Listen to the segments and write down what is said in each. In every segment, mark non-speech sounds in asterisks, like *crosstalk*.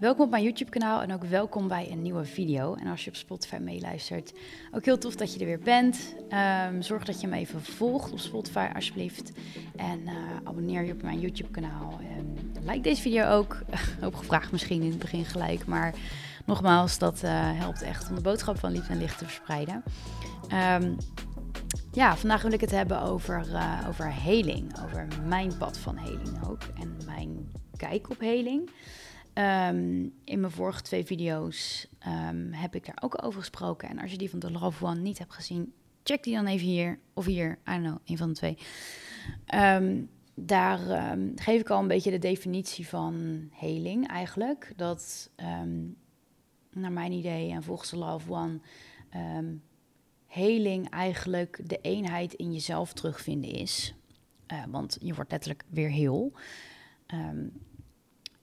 Welkom op mijn YouTube-kanaal en ook welkom bij een nieuwe video. En als je op Spotify meeluistert, ook heel tof dat je er weer bent. Ehm, zorg dat je me even volgt op Spotify alsjeblieft. En uh, abonneer je op mijn YouTube-kanaal. Like deze video ook. *laughs* ook gevraagd misschien in het begin gelijk, maar nogmaals, dat uh, helpt echt om de boodschap van liefde en licht te verspreiden. Um, ja, vandaag wil ik het hebben over, uh, over heling. Over mijn pad van heling ook. En mijn kijk op heling. Um, in mijn vorige twee video's um, heb ik daar ook over gesproken. En als je die van The Love One niet hebt gezien, check die dan even hier. Of hier, I don't know, een van de twee. Um, daar geef ik al een beetje de definitie van heling eigenlijk. Dat naar mijn idee en volgens The Love One heling eigenlijk de eenheid in jezelf terugvinden is. Uh, want je wordt letterlijk weer heel.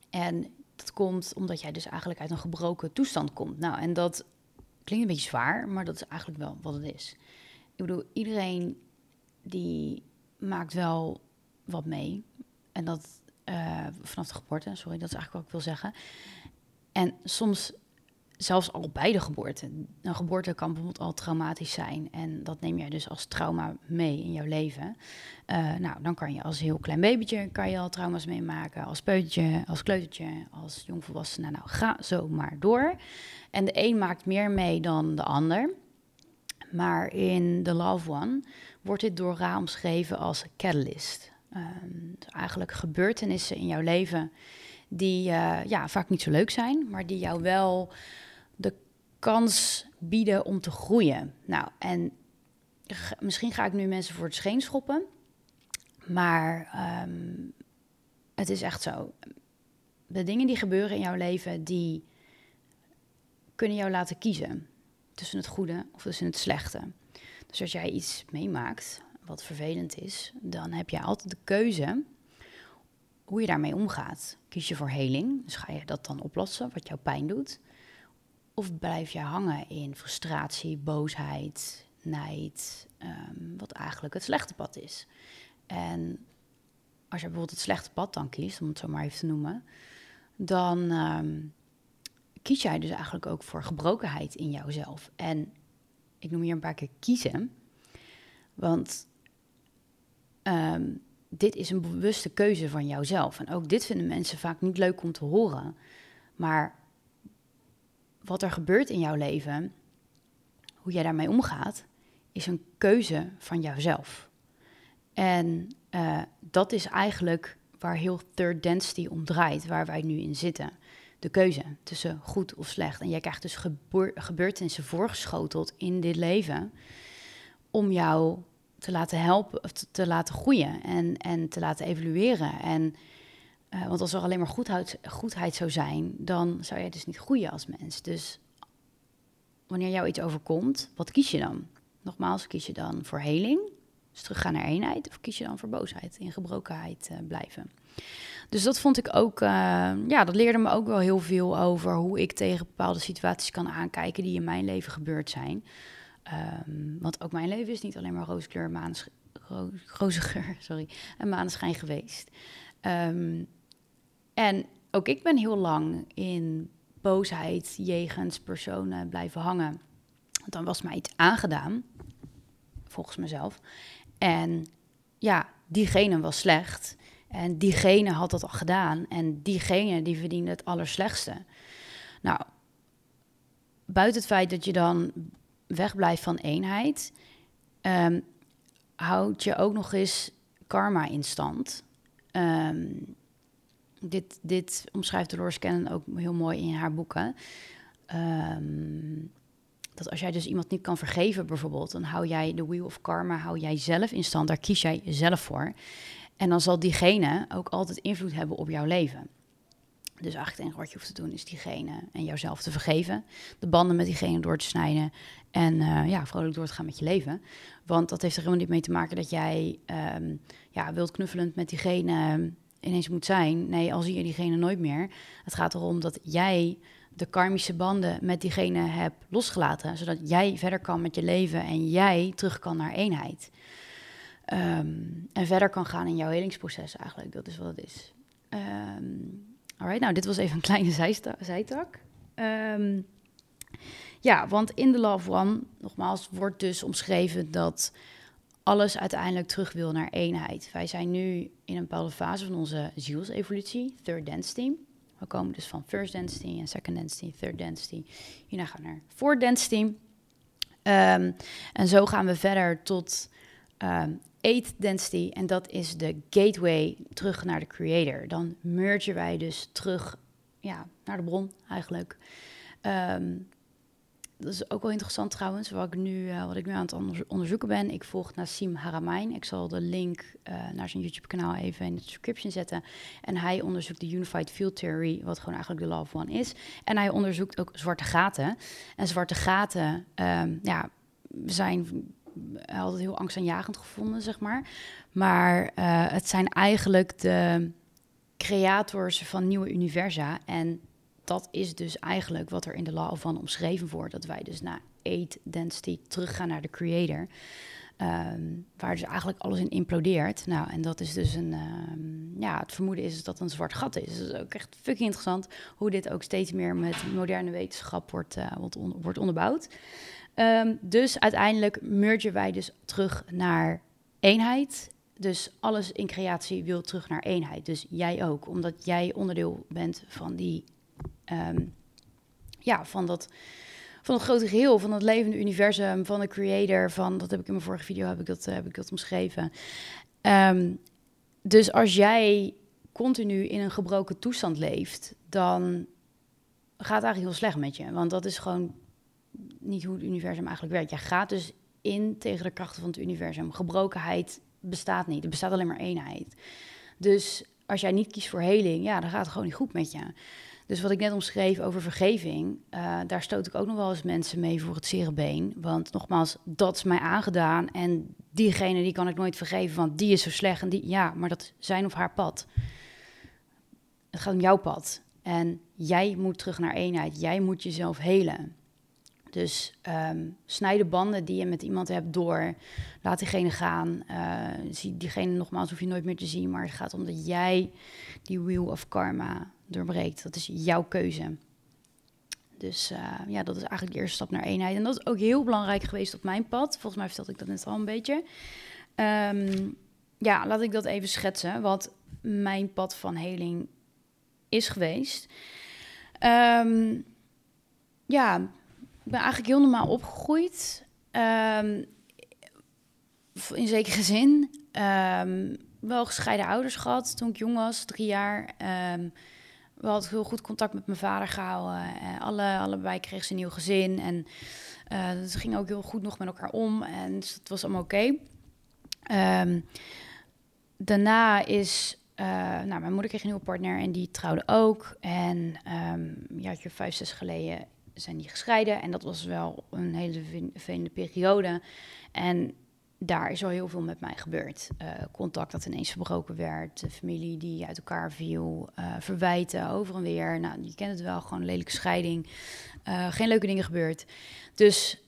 En dat komt omdat jij dus eigenlijk uit een gebroken toestand komt. Nou, en dat klinkt een beetje zwaar, maar dat is eigenlijk wel wat het is. Ik bedoel, iedereen die maakt wel wat mee. En dat uh, vanaf de geboorte, sorry, dat is eigenlijk wat ik wil zeggen. En soms zelfs al bij de geboorte. Een geboorte kan bijvoorbeeld al traumatisch zijn. En dat neem jij dus als trauma mee in jouw leven. Uh, nou, dan kan je als heel klein babytje kan je al trauma's meemaken. Als peutertje, als kleutertje, als jongvolwassene. Nou, ga zo maar door. En de een maakt meer mee dan de ander. Maar in The Love One wordt dit door Ra omschreven als catalyst. Um, dus eigenlijk gebeurtenissen in jouw leven die uh, ja, vaak niet zo leuk zijn, maar die jou wel de kans bieden om te groeien. Nou, en misschien ga ik nu mensen voor het scheen schoppen, maar um, het is echt zo. De dingen die gebeuren in jouw leven, die kunnen jou laten kiezen tussen het goede of tussen het slechte. Dus als jij iets meemaakt wat vervelend is, dan heb je altijd de keuze hoe je daarmee omgaat. Kies je voor heling, dus ga je dat dan oplossen, wat jouw pijn doet. Of blijf je hangen in frustratie, boosheid, nijd, um, wat eigenlijk het slechte pad is. En als je bijvoorbeeld het slechte pad dan kiest, om het zo maar even te noemen, dan um, kies jij dus eigenlijk ook voor gebrokenheid in jouzelf. En ik noem hier een paar keer kiezen, want um, dit is een bewuste keuze van jouzelf. En ook dit vinden mensen vaak niet leuk om te horen. Maar wat er gebeurt in jouw leven, hoe jij daarmee omgaat, is een keuze van jouzelf. En uh, dat is eigenlijk waar heel third density om draait, waar wij nu in zitten. De keuze tussen goed of slecht. En jij krijgt dus gebeurtenissen voorgeschoteld in dit leven om jou te laten helpen, of te, laten groeien en, en te laten evolueren. En, uh, want als er alleen maar goedheid, goedheid zou zijn, dan zou jij dus niet groeien als mens. Dus wanneer jou iets overkomt, wat kies je dan? Nogmaals, kies je dan voor heling, dus teruggaan naar eenheid, of kies je dan voor boosheid, in gebrokenheid uh, blijven? Dus dat vond ik ook, uh, ja, dat leerde me ook wel heel veel over hoe ik tegen bepaalde situaties kan aankijken die in mijn leven gebeurd zijn. Um, want ook mijn leven is niet alleen maar rooskleur, ro roze *laughs* sorry, en maneschijn geweest. Um, en ook ik ben heel lang in boosheid jegens personen blijven hangen. Want dan was mij iets aangedaan, volgens mezelf. En ja, diegene was slecht. En diegene had dat al gedaan. En diegene die verdiende het allerslechtste. Nou, buiten het feit dat je dan wegblijft van eenheid, um, houd je ook nog eens karma in stand. Um, dit, dit omschrijft Dolores Cannon ook heel mooi in haar boeken. Um, dat als jij dus iemand niet kan vergeven bijvoorbeeld, dan hou jij de wheel of karma, hou jij zelf in stand, daar kies jij jezelf voor. En dan zal diegene ook altijd invloed hebben op jouw leven. Dus eigenlijk het enige wat je hoeft te doen is diegene en jouzelf te vergeven. De banden met diegene door te snijden. En uh, ja, vrolijk door te gaan met je leven. Want dat heeft er helemaal niet mee te maken dat jij um, ja, wild knuffelend met diegene ineens moet zijn. Nee, al zie je diegene nooit meer. Het gaat erom dat jij de karmische banden met diegene hebt losgelaten. Zodat jij verder kan met je leven en jij terug kan naar eenheid. Um, en verder kan gaan in jouw helingsproces eigenlijk. Dat is wat het is. Um, alright, nou dit was even een kleine zijtak. Ehm, ja, want in de Love One, nogmaals, wordt dus omschreven dat alles uiteindelijk terug wil naar eenheid. Wij zijn nu in een bepaalde fase van onze zielsevolutie, third density. We komen dus van first density en second density, third density. Hierna gaan we naar fourth density. Ehm, en zo gaan we verder tot ehm eighth density. En dat is de gateway terug naar de creator. Dan mergen wij dus terug ja, naar de bron eigenlijk. Ehm, dat is ook wel interessant trouwens, wat ik nu, eh, wat ik nu aan het onder- onderzoeken ben. Ik volg Nassim Haramein. Ik zal de link eh, naar zijn YouTube-kanaal even in de description zetten. En hij onderzoekt de Unified Field Theory, wat gewoon eigenlijk de of One is. En hij onderzoekt ook zwarte gaten. En zwarte gaten, ehm, ja, zijn altijd heel angstaanjagend gevonden, zeg maar. Maar eh, het zijn eigenlijk de creators van nieuwe universa. En dat is dus eigenlijk wat er in de Law One omschreven wordt. Dat wij dus naar eight density teruggaan naar de creator. Ehm, waar dus eigenlijk alles in implodeert. Nou, en dat is dus een... ehm, ja, het vermoeden is dat een zwart gat is. Dat is ook echt fucking interessant... hoe dit ook steeds meer met moderne wetenschap wordt, eh, wordt, wordt onderbouwd. Ehm, dus uiteindelijk mergen wij dus terug naar eenheid. Dus alles in creatie wil terug naar eenheid. Dus jij ook, omdat jij onderdeel bent van die... ehm, ja, van dat van het grote geheel, van het levende universum, van de creator, van dat heb ik in mijn vorige video heb ik dat, eh, heb ik dat omschreven. Ehm, dus als jij continu in een gebroken toestand leeft, dan gaat het eigenlijk heel slecht met je. Want dat is gewoon niet hoe het universum eigenlijk werkt. Je gaat dus in tegen de krachten van het universum. Gebrokenheid bestaat niet. Er bestaat alleen maar eenheid. Dus als jij niet kiest voor heling, ja, dan gaat het gewoon niet goed met je. Dus wat ik net omschreef over vergeving, eh, daar stoot ik ook nog wel eens mensen mee voor het zere. Want nogmaals, dat is mij aangedaan en diegene die kan ik nooit vergeven, want die is zo slecht en die, ja, maar dat zijn of haar pad. Het gaat om jouw pad. En jij moet terug naar eenheid. Jij moet jezelf helen. Dus ehm snij de banden die je met iemand hebt door. Laat diegene gaan. Eh, zie diegene nogmaals hoef je nooit meer te zien. Maar het gaat om dat jij die wheel of karma doorbreekt. Dat is jouw keuze. Dus eh, ja, dat is eigenlijk de eerste stap naar eenheid. En dat is ook heel belangrijk geweest op mijn pad. Volgens mij vertelde ik dat net al een beetje. Ehm, ja, laat ik dat even schetsen. Wat mijn pad van heling is geweest. Ehm, ja, ik ben eigenlijk heel normaal opgegroeid. Ehm, in zekere zin. Wel gescheiden ouders gehad toen ik jong was, drie jaar. We hadden heel goed contact met mijn vader gehouden. Eh, alle, allebei kregen ze een nieuw gezin. En eh het ging ook heel goed nog met elkaar om. En dus het was allemaal oké. Ehm, daarna is... eh, nou, mijn moeder kreeg een nieuwe partner en die trouwde ook. En ehm een jaartje vijf, zes geleden zijn die gescheiden. En dat was wel een hele vervelende periode. En daar is al heel veel met mij gebeurd. Eh, contact dat ineens verbroken werd, familie die uit elkaar viel, eh, verwijten over en weer. Nou, je kent het wel, gewoon een lelijke scheiding. Eh, geen leuke dingen gebeurd. Dus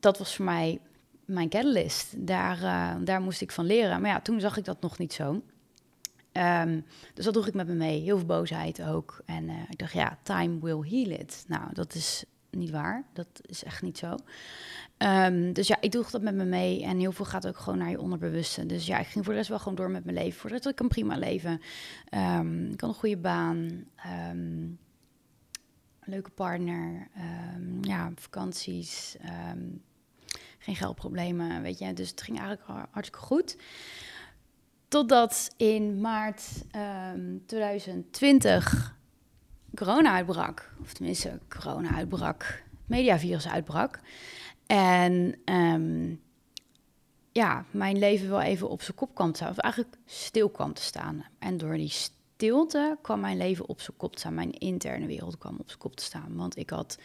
dat was voor mij mijn catalyst. Daar, daar moest ik van leren. Maar ja, toen zag ik dat nog niet zo. Ehm, dus dat droeg ik met me mee. Heel veel boosheid ook. En ik dacht, ja, time will heal it. Nou, dat is niet waar. Dat is echt niet zo. Ehm, dus ja, ik droeg dat met me mee. En heel veel gaat ook gewoon naar je onderbewuste. Dus ja, ik ging voor de rest wel gewoon door met mijn leven. Voor ik een prima leven. Ehm, ik had een goede baan. Ehm, leuke partner. Ja, vakanties. geen geldproblemen, weet je. Dus het ging eigenlijk har- hartstikke goed. Totdat in maart ehm, 2020 corona uitbrak. Of tenminste, corona uitbrak. Mediavirus uitbrak. En ehm, ja, mijn leven wel even op zijn kop kwam te staan. Of eigenlijk stil kwam te staan. En door die stilte kwam mijn leven op zijn kop te staan. Mijn interne wereld kwam op zijn kop te staan. Want ik had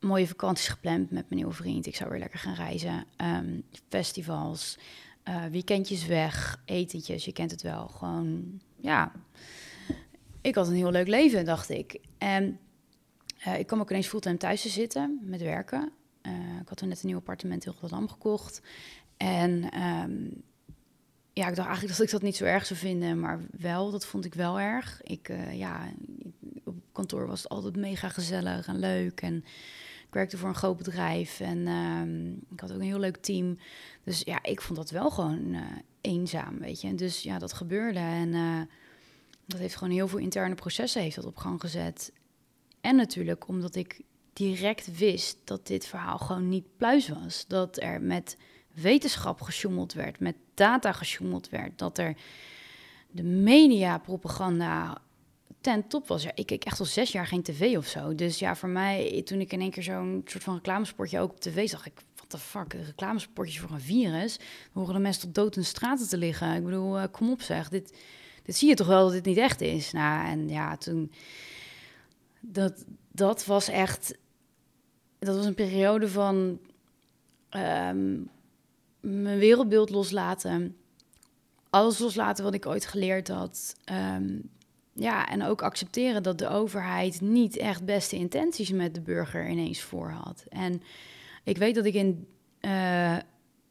mooie vakanties gepland met mijn nieuwe vriend. Ik zou weer lekker gaan reizen. Ehm, festivals, eh, weekendjes weg, etentjes. Je kent het wel. Gewoon, ja. Ik had een heel leuk leven, dacht ik. En eh, ik kwam ook ineens fulltime thuis te zitten met werken. Eh, ik had toen net een nieuw appartement in Rotterdam gekocht. En ehm, ja, ik dacht eigenlijk dat ik dat niet zo erg zou vinden, maar wel, dat vond ik wel erg. Ik, uh, ja, op kantoor was het altijd mega gezellig en leuk. En ik werkte voor een groot bedrijf en uh, ik had ook een heel leuk team. Dus ja, ik vond dat wel gewoon uh, eenzaam, weet je. En dus ja, dat gebeurde en dat heeft gewoon heel veel interne processen heeft dat op gang gezet. En natuurlijk omdat ik direct wist dat dit verhaal gewoon niet pluis was. Dat er met wetenschap gesjoemeld werd, met data gesjoemeld werd, dat er de mediapropaganda ten top was. Ja, ik keek echt al zes jaar geen tv of zo. Dus ja, voor mij, toen ik in één keer zo'n soort van reclamesportje ook op tv zag, ik, wat de fuck, een reclamesportje voor een virus. Horen de mensen tot dood in de straten te liggen. Ik bedoel, uh, kom op zeg, dit, dit zie je toch wel dat dit niet echt is. Nou, en ja, toen, dat, dat was echt, dat was een periode van um, mijn wereldbeeld loslaten. Alles loslaten wat ik ooit geleerd had. Um, ja, en ook accepteren dat de overheid niet echt beste intenties met de burger ineens voor had. En ik weet dat ik in, uh,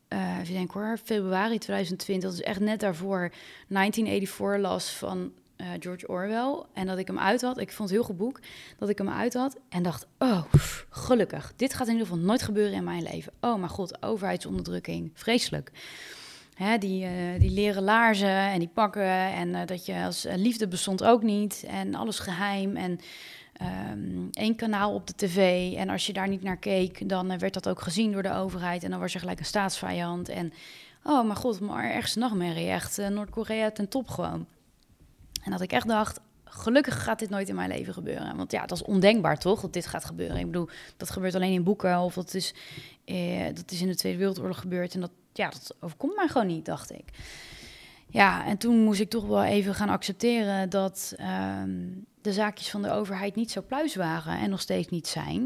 uh, even hoor, februari 2020, dat is echt net daarvoor, 1984 las van uh, George Orwell. En dat ik hem uit had, ik vond het heel goed boek, dat ik hem uit had en dacht, oh, gelukkig, dit gaat in ieder geval nooit gebeuren in mijn leven. Oh mijn god, overheidsonderdrukking, vreselijk. Hè, die, uh, die leren laarzen en die pakken. En uh, dat je als liefde bestond ook niet. En alles geheim. En um, één kanaal op de tv. En als je daar niet naar keek, dan werd dat ook gezien door de overheid. En dan was je gelijk een staatsvijand. En oh mijn god, maar ergste nachtmerrie. Echt Noord-Korea ten top gewoon. En dat ik echt dacht, gelukkig gaat dit nooit in mijn leven gebeuren. Want ja, dat is ondenkbaar toch, dat dit gaat gebeuren. Ik bedoel, dat gebeurt alleen in boeken of dat is, eh, dat is in de Tweede Wereldoorlog gebeurd. En dat, ja, dat overkomt mij gewoon niet, dacht ik. Ja, en toen moest ik toch wel even gaan accepteren dat um, de zaakjes van de overheid niet zo pluis waren en nog steeds niet zijn.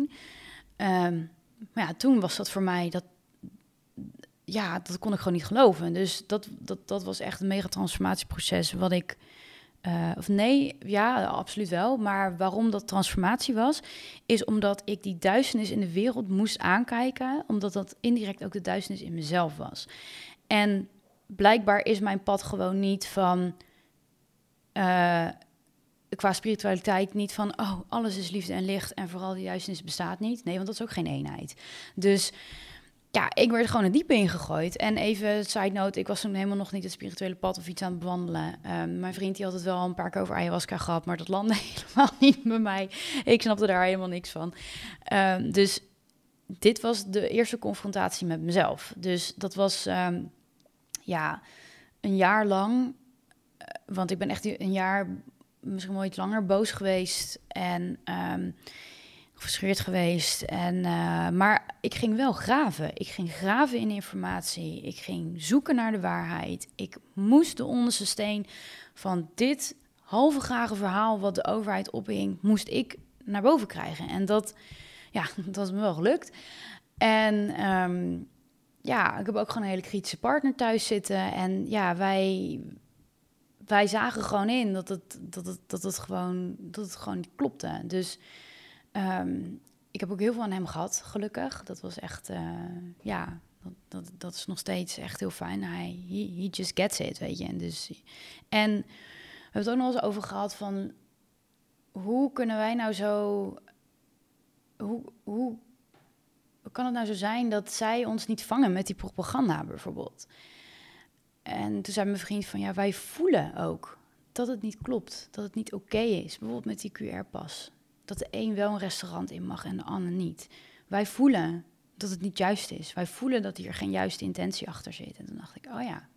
Um, maar ja, toen was dat voor mij dat. Ja, dat kon ik gewoon niet geloven. Dus dat, dat, dat was echt een mega transformatieproces. Wat ik uh, of nee, ja, absoluut wel. Maar waarom dat transformatie was, is omdat ik die duisternis in de wereld moest aankijken, omdat dat indirect ook de duisternis in mezelf was. En blijkbaar is mijn pad gewoon niet van. Uh, qua spiritualiteit niet van, oh, alles is liefde en licht en vooral die duisternis bestaat niet. Nee, want dat is ook geen eenheid. Dus ja, ik werd gewoon een diepe ingegooid. En even side note, ik was toen helemaal nog niet het spirituele pad of iets aan het bewandelen. Um, mijn vriend die had het wel een paar keer over ayahuasca gehad, maar dat landde *laughs* helemaal niet bij mij. Ik snapte daar helemaal niks van. Um, dus dit was de eerste confrontatie met mezelf. Dus dat was um, ja, een jaar lang. Uh, want ik ben echt een jaar, misschien wel iets langer, boos geweest. En verscheurd geweest. En, uh, maar ik ging wel graven. Ik ging graven in informatie. Ik ging zoeken naar de waarheid. Ik moest de onderste steen van dit halve grage verhaal wat de overheid ophing, moest ik naar boven krijgen. En dat, ja, *laughs* dat is me wel gelukt. En um, ja, ik heb ook gewoon een hele kritische partner thuis zitten. En ja, wij, wij zagen gewoon in dat het, dat het, dat het, gewoon, dat het gewoon niet klopte. Dus Um, ik heb ook heel veel aan hem gehad, gelukkig. Dat was echt, uh, ja, dat, dat, dat, is nog steeds echt heel fijn. Hij he, he just gets it, weet je. En, dus, en we hebben het ook nog eens over gehad van... hoe kunnen wij nou zo... Hoe, hoe kan het nou zo zijn dat zij ons niet vangen met die propaganda bijvoorbeeld? En toen zei mijn vriend van, ja, wij voelen ook dat het niet klopt. Dat het niet oké is, bijvoorbeeld met die QR-pas dat de een wel een restaurant in mag en de ander niet. Wij voelen dat het niet juist is. Wij voelen dat hier geen juiste intentie achter zit. En toen dacht ik, oh ja,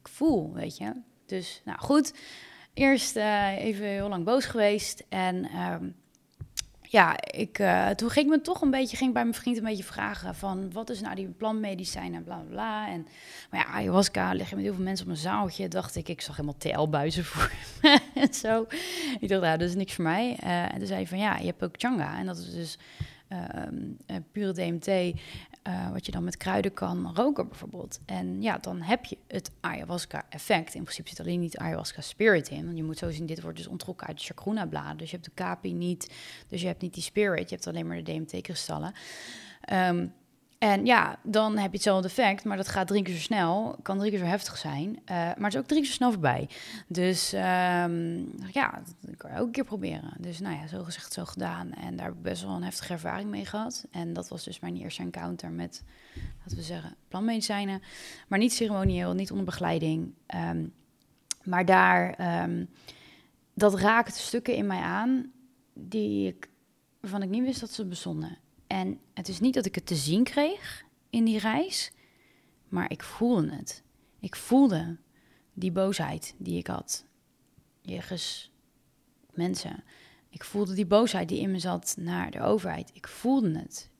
ik voel, weet je. Dus, nou goed, eerst uh, even heel lang boos geweest. En um, ja, ik, uh, toen ging ik me toch een beetje, ging bij mijn vriend een beetje vragen van wat is nou die plantmedicijn en bla bla. En, maar ja, ayahuasca leg je met heel veel mensen op een zaaltje. Dacht ik, ik zag helemaal TL-buizen voor *laughs* en zo. Ik dacht, nou, dat is niks voor mij. Uh, en toen zei hij van ja, je hebt ook changa. En dat is dus pure DMT, uh, wat je dan met kruiden kan roken bijvoorbeeld. En ja, dan heb je het ayahuasca-effect. In principe zit alleen niet ayahuasca-spirit in. Want je moet zo zien, dit wordt dus ontrokken uit de chacruna-bladen. Dus je hebt de kapi niet, dus je hebt niet die spirit. Je hebt alleen maar de DMT-kristallen. Um, En ja, dan heb je hetzelfde effect, maar dat gaat drie keer zo snel. Kan drie keer zo heftig zijn. Uh, maar het is ook drie keer zo snel voorbij. Dus um, ja, dat kan je ook een keer proberen. Dus nou ja, zo gezegd, zo gedaan. En daar heb ik best wel een heftige ervaring mee gehad. En dat was dus mijn eerste encounter met, laten we zeggen, planmedicijnen. Maar niet ceremonieel, niet onder begeleiding. Um, maar daar, um, dat raakte stukken in mij aan die ik, waarvan ik niet wist dat ze bestonden. En het is niet dat ik het te zien kreeg in die reis, maar ik voelde het. Ik voelde die boosheid die ik had jegens mensen. Ik voelde die boosheid die in me zat naar de overheid. Ik voelde het.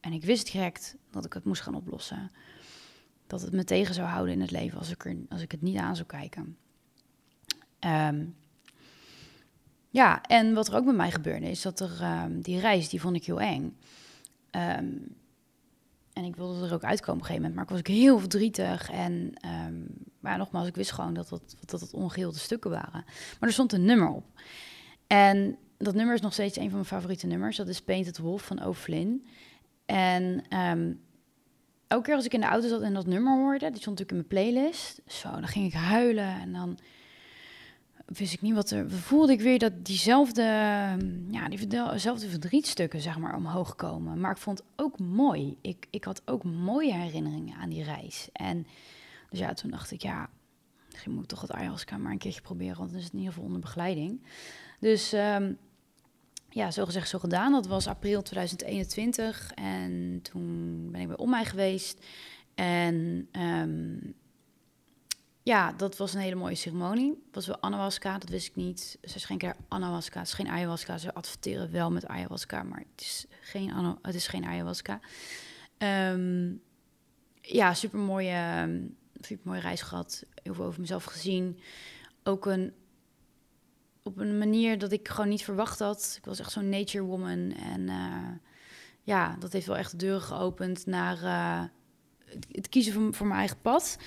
En ik wist direct dat ik het moest gaan oplossen. Dat het me tegen zou houden in het leven als ik, er, als ik het niet aan zou kijken. Um, ja, en wat er ook met mij gebeurde is dat er um, die reis, die vond ik heel eng. Um, en ik wilde er ook uitkomen op een gegeven moment, maar ik was ook heel verdrietig. En um, maar nogmaals, ik wist gewoon dat dat, dat het ongeheelde stukken waren. Maar er stond een nummer op. En dat nummer is nog steeds een van mijn favoriete nummers. Dat is Painted Wolf van O'Flynn. En um, elke keer als ik in de auto zat en dat nummer hoorde, die stond natuurlijk in mijn playlist. Zo, dan ging ik huilen en dan wist ik niet wat er. Voelde ik weer dat diezelfde, ja, diezelfde verdrietstukken, zeg maar, omhoog komen. Maar ik vond het ook mooi. Ik, ik had ook mooie herinneringen aan die reis. En dus ja, toen dacht ik, ja, misschien moet ik toch het ayahuasca maar een keertje proberen, want dan is het in ieder geval onder begeleiding. Dus um, ja, zo gezegd, zo gedaan. Dat was april 2021 en toen ben ik bij Om geweest. En um, ja, dat was een hele mooie ceremonie. Was wel ayahuasca, dat wist ik niet. Ze schenken er ayahuasca, het is geen ayahuasca. Ze adverteren wel met ayahuasca, maar het is geen, het is geen ayahuasca. Um, ja, super mooie, super mooie reis gehad. Heel veel over mezelf gezien. Ook een, op een manier dat ik gewoon niet verwacht had. Ik was echt zo'n nature woman. En uh, ja, dat heeft wel echt de deuren geopend naar... Uh, het kiezen voor, mijn eigen pad.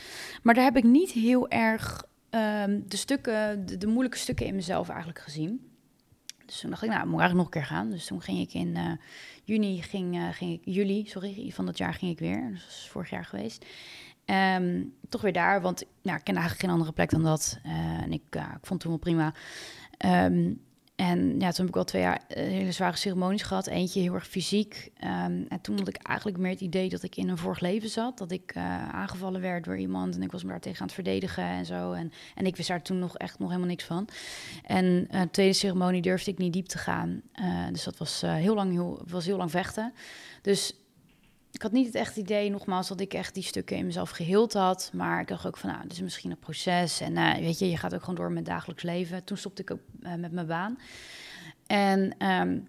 Maar daar heb ik niet heel erg um, de stukken, de, moeilijke stukken in mezelf eigenlijk gezien. Dus toen dacht ik, nou, moet ik eigenlijk nog een keer gaan. Dus toen ging ik in uh, juni, ging, uh, ging ik, juli, sorry, van dat jaar ging ik weer. Dus dat is vorig jaar geweest. Um, toch weer daar, want nou, ik ken eigenlijk geen andere plek dan dat. Uh, en ik, ik vond het toen wel prima. Um, en ja, toen heb ik al twee jaar uh, hele zware ceremonies gehad. Eentje heel erg fysiek. Um, en toen had ik eigenlijk meer het idee dat ik in een vorig leven zat. Dat ik uh, aangevallen werd door iemand en ik was me daar tegen aan het verdedigen en zo. En, en ik wist daar toen nog echt nog helemaal niks van. En uh, de tweede ceremonie durfde ik niet diep te gaan. dus dat was, heel lang heel, was heel lang vechten. Dus ik had niet het echt idee, nogmaals, dat ik echt die stukken in mezelf geheeld had. Maar ik dacht ook van, nou, het is misschien een proces. En uh, weet je, je gaat ook gewoon door met dagelijks leven. Toen stopte ik ook uh, met mijn baan. En um,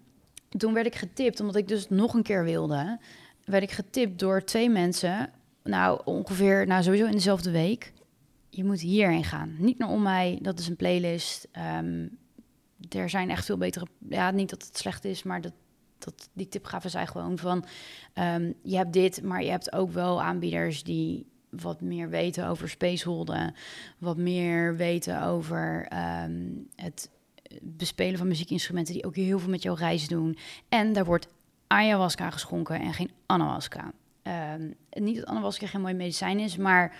toen werd ik getipt, omdat ik dus nog een keer wilde, werd ik getipt door twee mensen. Nou, ongeveer, nou sowieso in dezelfde week. Je moet hierheen gaan. Niet naar om mij, dat is een playlist. Um, er zijn echt veel betere. Ja, niet dat het slecht is, maar dat, dat, die tip gaven gewoon van... Um, je hebt dit, maar je hebt ook wel aanbieders die wat meer weten over spaceholden... wat meer weten over um, het bespelen van muziekinstrumenten... die ook heel veel met jouw reis doen. En daar wordt ayahuasca geschonken en geen anahuasca. Um, niet dat anahuasca geen mooi medicijn is, maar...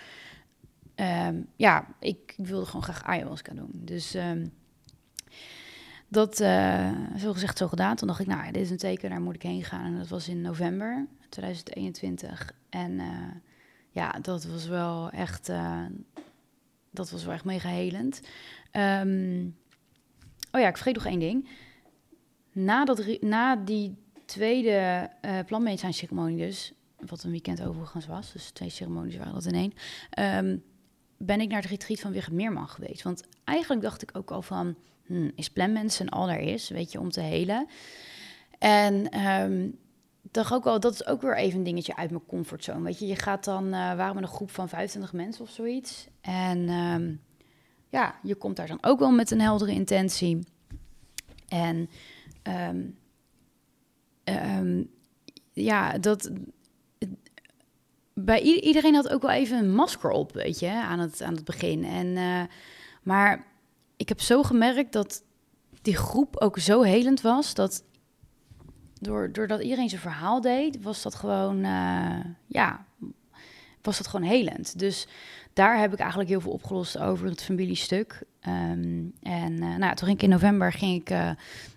Ja, ik wilde gewoon graag ayahuasca doen. Dus... dat, uh, zo gezegd, zo gedaan. Toen dacht ik, nou, dit is een teken, daar moet ik heen gaan. En dat was in november 2021. En uh, ja, dat was wel echt, uh, dat was wel echt mega helend. Um, oh ja, ik vergeet nog één ding. Na, dat, na die tweede uh, ceremonie dus, wat een weekend overigens was, dus twee ceremonies waren dat in één, um, ben ik naar het retreat van Wigert Meerman geweest. Want eigenlijk dacht ik ook al van hmm, is planmensen al er is, weet je, om te helen. En um, dacht ook al, dat is ook weer even een dingetje uit mijn comfortzone. Weet je, je gaat dan, uh, waren we een groep van 25 mensen of zoiets. En um, ja, je komt daar dan ook wel met een heldere intentie. En um, ja, dat. Bij iedereen had ook wel even een masker op, weet je, aan het, aan het begin. En, uh, maar ik heb zo gemerkt dat die groep ook zo helend was dat door, doordat iedereen zijn verhaal deed, was dat gewoon, uh, ja, was dat gewoon helend. Dus daar heb ik eigenlijk heel veel opgelost over het familiestuk. Um, en uh, nou, toen ging ik in november ging ik uh,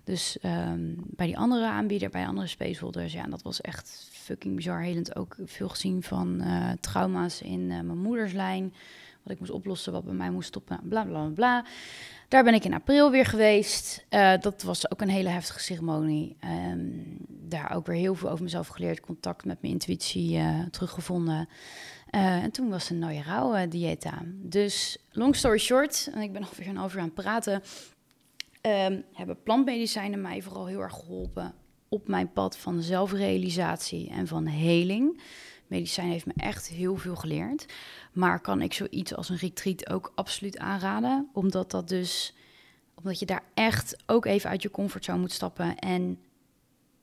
dus um, bij die andere aanbieder, bij andere spaceholders. Ja, dat was echt fucking bizar helend. Ook veel gezien van trauma's in mijn moederslijn. Wat ik moest oplossen, wat bij mij moest stoppen, bla bla bla. Daar ben ik in april weer geweest. dat was ook een hele heftige ceremonie. Um, daar ook weer heel veel over mezelf geleerd. Contact met mijn intuïtie teruggevonden. Uh, en toen was een uh, dieet aan. Dus long story short, en ik ben *laughs* ongeveer een half uur aan het praten, um, hebben plantmedicijnen mij vooral heel erg geholpen op mijn pad van zelfrealisatie en van heling. Medicijn heeft me echt heel veel geleerd. Maar kan ik zoiets als een retreat ook absoluut aanraden? Omdat dat dus, omdat je daar echt ook even uit je comfortzone moet stappen en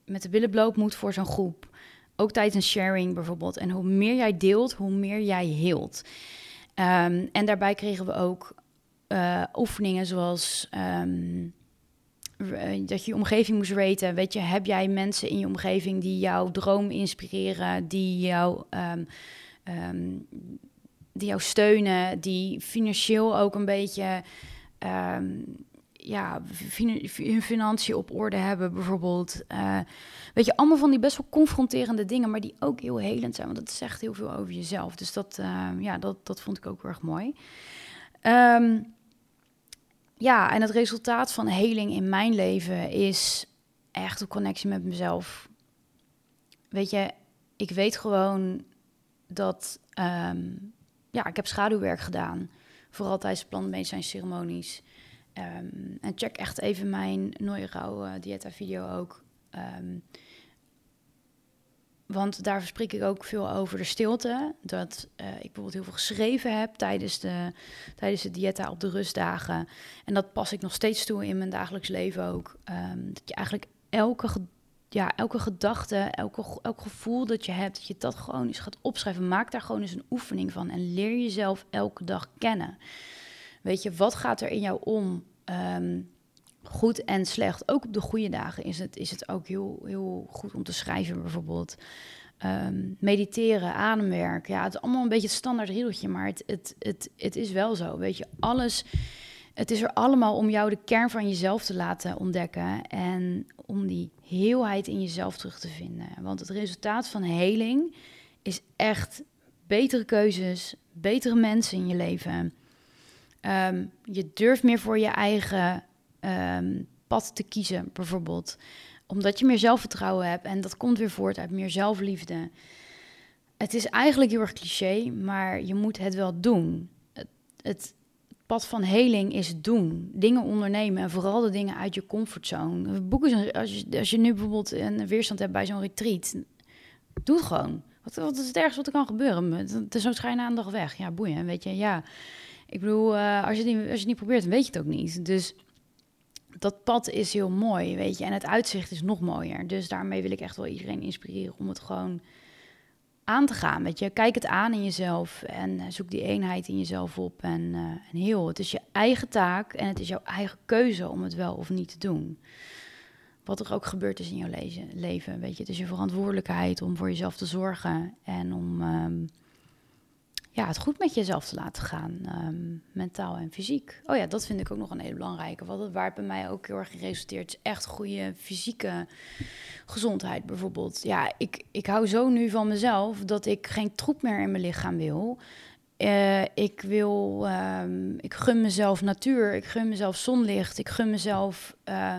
met de billen bloot moet voor zo'n groep. Ook tijdens een sharing bijvoorbeeld. En hoe meer jij deelt, hoe meer jij heelt. Um, en daarbij kregen we ook uh, oefeningen zoals um, dat je je omgeving moest raten. Weet je, heb jij mensen in je omgeving die jouw droom inspireren, die jou, um, die jou steunen, die financieel ook een beetje ja, hun financiën op orde hebben, bijvoorbeeld. Uh, weet je, allemaal van die best wel confronterende dingen, maar die ook heel helend zijn, want dat zegt heel veel over jezelf. Dus dat, uh, ja, dat, dat vond ik ook erg mooi. Um, ja, en het resultaat van heling in mijn leven is echt een connectie met mezelf. Weet je, ik weet gewoon dat, ja, ik heb schaduwwerk gedaan. Vooral tijdens plantmedicijn ceremonies. Um, en check echt even mijn Nooie Rauw uh, Dieta video ook. Um, want daar spreek ik ook veel over de stilte. Dat uh, ik bijvoorbeeld heel veel geschreven heb tijdens de, tijdens de dieta op de rustdagen. En dat pas ik nog steeds toe in mijn dagelijks leven ook. Um, dat je eigenlijk elke, ja, elke gedachte, elke, elk gevoel dat je hebt, dat je dat gewoon eens gaat opschrijven. Maak daar gewoon eens een oefening van en leer jezelf elke dag kennen. Weet je, wat gaat er in jou om? Um, goed en slecht. Ook op de goede dagen is het, is het ook heel, heel goed om te schrijven, bijvoorbeeld. Um, mediteren, ademwerk. Ja, het is allemaal een beetje het standaard riedeltje, maar het, het, het, het is wel zo. Weet je, alles. Het is er allemaal om jou de kern van jezelf te laten ontdekken en om die heelheid in jezelf terug te vinden. Want het resultaat van heling is echt betere keuzes, betere mensen in je leven. Um, je durft meer voor je eigen um, pad te kiezen, bijvoorbeeld. Omdat je meer zelfvertrouwen hebt en dat komt weer voort uit meer zelfliefde. Het is eigenlijk heel erg cliché, maar je moet het wel doen. Het, het pad van heling is doen, dingen ondernemen en vooral de dingen uit je comfortzone. Boeken, als je, als je nu bijvoorbeeld een weerstand hebt bij zo'n retreat, doe het gewoon. Wat, is het ergste wat er kan gebeuren? Het is zo'n schijnen aan dag weg. Ja, boeien, weet je, ja. Ik bedoel, uh, als, je niet, als je het niet probeert, dan weet je het ook niet. Dus dat pad is heel mooi, weet je. En het uitzicht is nog mooier. Dus daarmee wil ik echt wel iedereen inspireren om het gewoon aan te gaan. Weet je, kijk het aan in jezelf en eh, zoek die eenheid in jezelf op en, uh, en heel. Het is je eigen taak en het is jouw eigen keuze om het wel of niet te doen. Wat er ook gebeurt is in jouw leven, weet je. Het is je verantwoordelijkheid om voor jezelf te zorgen en om... Um, ja, het goed met jezelf te laten gaan, um, mentaal en fysiek. Oh ja, dat vind ik ook nog een hele belangrijke. Wat het, waar het bij mij ook heel erg in resulteert, is echt goede fysieke gezondheid bijvoorbeeld. Ja, ik, ik hou zo nu van mezelf dat ik geen troep meer in mijn lichaam wil. Uh, ik wil, um, ik gun mezelf natuur, ik gun mezelf zonlicht, ik gun mezelf uh,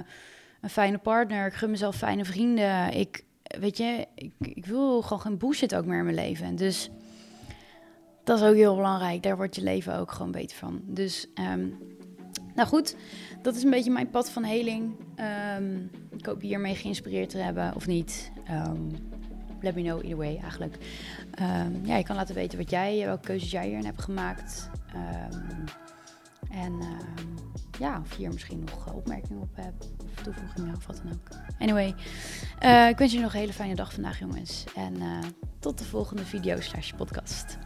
een fijne partner, ik gun mezelf fijne vrienden. Ik, weet je, ik, ik wil gewoon geen bullshit ook meer in mijn leven. Dus dat is ook heel belangrijk. Daar wordt je leven ook gewoon beter van. Dus, um, nou goed, dat is een beetje mijn pad van heling. Um, ik hoop je hiermee geïnspireerd te hebben of niet. Um, let me know either way eigenlijk. ja, je kan laten weten wat jij, welke keuzes jij hierin hebt gemaakt. en ja, of je hier misschien nog opmerkingen op hebt. Of toevoegingen of wat dan ook. Anyway, uh, ik wens je nog een hele fijne dag vandaag jongens. En uh, tot de volgende video slash podcast.